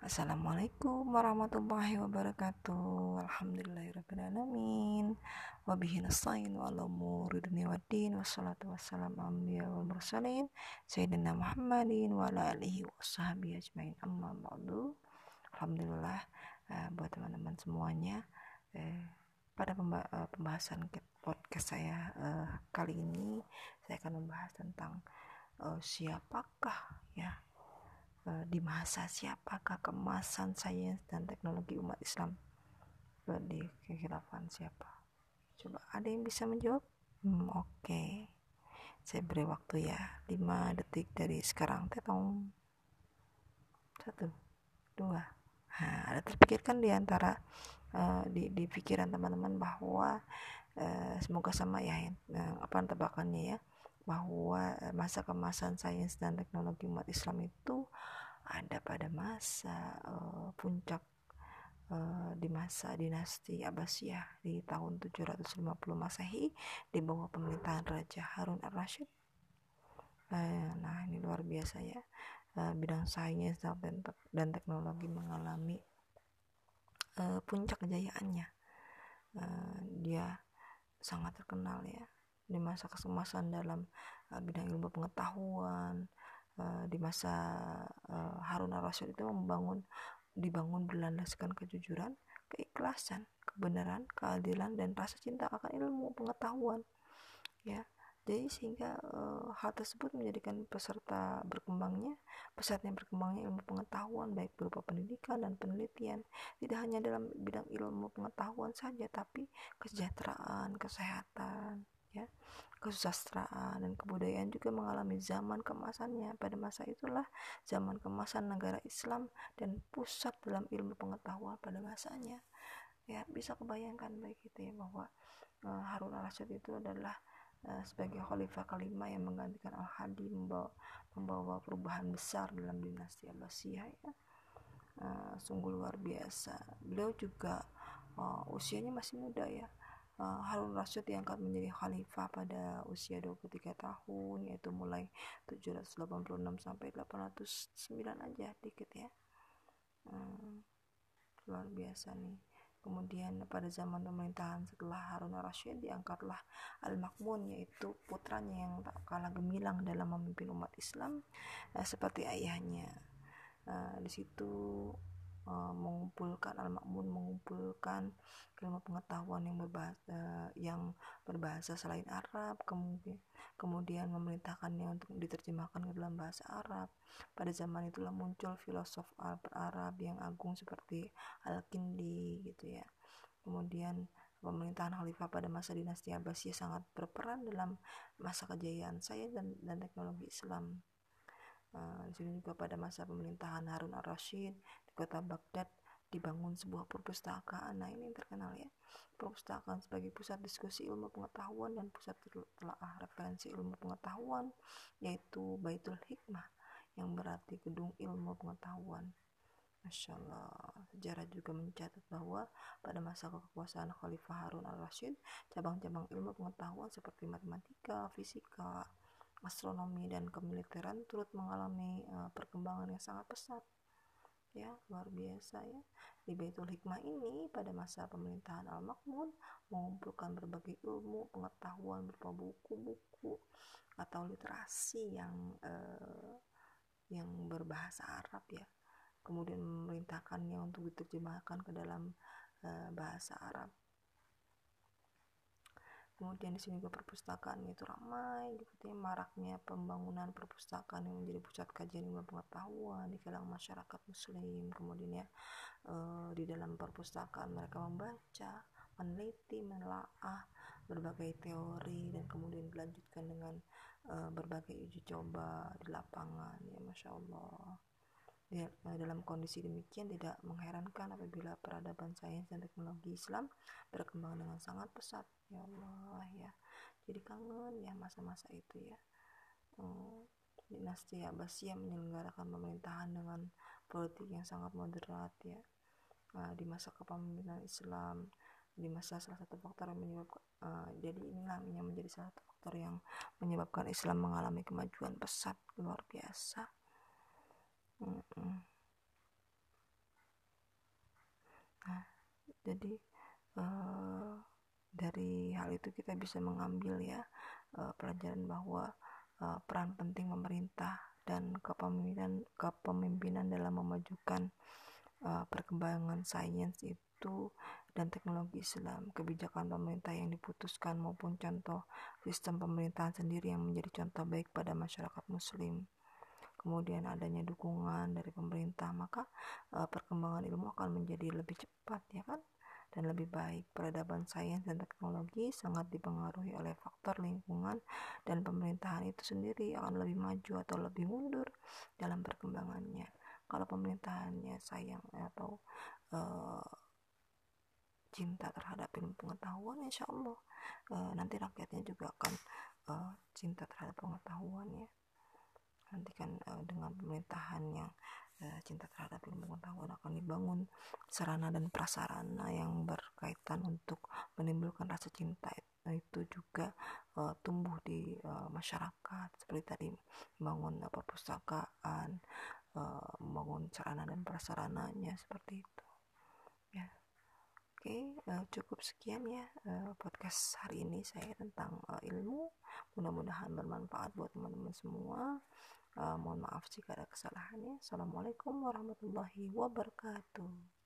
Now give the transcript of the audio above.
Assalamualaikum warahmatullahi wabarakatuh. Alhamdulillahirrahmanirrahim Wabihi nasta'in wa ala umuri dunia wa din. Wassalatu wassalamu ambiya wal mursalin. Sayyidina Muhammadin wa ala alihi wa ajmain. Amma ba'du. Alhamdulillah uh, buat teman-teman semuanya uh, pada uh, pembahasan podcast saya kali ini saya akan membahas tentang siapakah ya Eh, di masa siapakah kemasan sains dan teknologi umat Islam? Di kekhilafan siapa? Coba ada yang bisa menjawab? Hmm, oke. Okay. saya beri waktu ya. 5 detik dari sekarang. Tetong satu dua. Nah, ada terpikirkan di antara uh, di, di pikiran teman-teman bahwa uh, semoga sama ya uh, apa tebakannya ya? Bahwa masa kemasan sains dan teknologi umat Islam itu ada pada masa uh, puncak uh, di masa dinasti Abbasiyah di tahun 750 Masehi di bawah pemerintahan Raja Harun al-Rashid. Uh, nah, ini luar biasa ya. Bidang sains dan, dan teknologi mengalami uh, puncak kejayaannya. Uh, dia sangat terkenal ya di masa kesemasan dalam uh, bidang ilmu pengetahuan uh, di masa uh, Harun al-Rasyid itu membangun dibangun berlandaskan kejujuran, keikhlasan, kebenaran, keadilan dan rasa cinta akan ilmu pengetahuan. Ya. Jadi sehingga uh, hal tersebut menjadikan peserta berkembangnya, pesatnya berkembangnya ilmu pengetahuan baik berupa pendidikan dan penelitian, tidak hanya dalam bidang ilmu pengetahuan saja tapi kesejahteraan, kesehatan, ya kesusastraan dan kebudayaan juga mengalami zaman kemasannya. Pada masa itulah zaman kemasan negara Islam dan pusat dalam ilmu pengetahuan pada masanya. Ya bisa kebayangkan baik itu ya bahwa uh, Harun al-Rasyid itu adalah uh, sebagai khalifah kelima yang menggantikan Al-Hadi membawa, membawa perubahan besar dalam dinasti Abbasiyah ya. Uh, sungguh luar biasa. Beliau juga usianya masih muda ya uh, Harun Rasyid diangkat menjadi khalifah pada usia 23 tahun yaitu mulai 786 sampai 809 aja dikit ya. Hmm, luar biasa nih. Kemudian pada zaman pemerintahan setelah Harun Rasyid diangkatlah Al-Makmun yaitu putranya yang tak kalah gemilang dalam memimpin umat Islam uh, seperti ayahnya. Uh, di situ uh, mengumpulkan al-makmun mengumpulkan ilmu pengetahuan yang berbahasa yang berbahasa selain Arab kemudian kemudian memerintahkannya untuk diterjemahkan ke dalam bahasa Arab. Pada zaman itulah muncul filosof Arab yang agung seperti Al-Kindi gitu ya. Kemudian pemerintahan khalifah pada masa dinasti Abbasiyah sangat berperan dalam masa kejayaan saya dan, dan teknologi Islam. Uh, di juga pada masa pemerintahan Harun al-Rashid kota Baghdad dibangun sebuah perpustakaan. Nah, ini yang terkenal ya. Perpustakaan sebagai pusat diskusi ilmu pengetahuan dan pusat telaah referensi ilmu pengetahuan yaitu Baitul Hikmah yang berarti gedung ilmu pengetahuan. Masya Allah, sejarah juga mencatat bahwa pada masa kekuasaan Khalifah Harun al-Rashid, cabang-cabang ilmu pengetahuan seperti matematika, fisika, astronomi dan kemiliteran turut mengalami uh, perkembangan yang sangat pesat ya luar biasa ya. Di Baitul Hikmah ini pada masa pemerintahan Al-Makmun mengumpulkan berbagai ilmu pengetahuan berupa buku-buku atau literasi yang uh, yang berbahasa Arab ya. Kemudian memerintahkannya untuk diterjemahkan ke dalam uh, bahasa Arab kemudian di sini juga perpustakaan itu ramai gitu ya maraknya pembangunan perpustakaan yang menjadi pusat kajian ilmu pengetahuan di kalangan masyarakat muslim. Kemudian ya e, di dalam perpustakaan mereka membaca meneliti menelaah berbagai teori dan kemudian dilanjutkan dengan e, berbagai uji coba di lapangan ya masya allah dalam kondisi demikian tidak mengherankan apabila peradaban sains dan teknologi Islam berkembang dengan sangat pesat. Ya Allah ya. Jadi kangen ya masa-masa itu ya. Hmm, dinasti Abbasiyah menyelenggarakan pemerintahan dengan politik yang sangat moderat ya. Nah, di masa kepemimpinan Islam di masa salah satu faktor yang menyebabkan uh, jadi inilah yang menjadi salah satu faktor yang menyebabkan Islam mengalami kemajuan pesat luar biasa jadi uh, dari hal itu kita bisa mengambil ya uh, pelajaran bahwa uh, peran penting pemerintah dan kepemimpinan kepemimpinan dalam memajukan uh, perkembangan sains itu dan teknologi Islam, kebijakan pemerintah yang diputuskan maupun contoh sistem pemerintahan sendiri yang menjadi contoh baik pada masyarakat muslim. Kemudian adanya dukungan dari pemerintah, maka uh, perkembangan ilmu akan menjadi lebih cepat ya kan? dan lebih baik. Peradaban sains dan teknologi sangat dipengaruhi oleh faktor lingkungan dan pemerintahan itu sendiri akan lebih maju atau lebih mundur dalam perkembangannya. Kalau pemerintahannya sayang atau uh, cinta terhadap ilmu pengetahuan, insya Allah uh, nanti rakyatnya juga akan uh, cinta terhadap pengetahuan ya. Uh, dengan pemerintahan yang uh, cinta terhadap ilmu pengetahuan akan dibangun. Sarana dan prasarana yang berkaitan untuk menimbulkan rasa cinta itu juga uh, tumbuh di uh, masyarakat. Seperti tadi membangun apa perpustakaan uh, membangun sarana dan prasarananya seperti itu. Ya. Oke okay, uh, cukup sekian ya uh, podcast hari ini saya tentang uh, ilmu. Mudah-mudahan bermanfaat buat teman-teman semua uh, mohon maaf jika ada kesalahannya. Assalamualaikum warahmatullahi wabarakatuh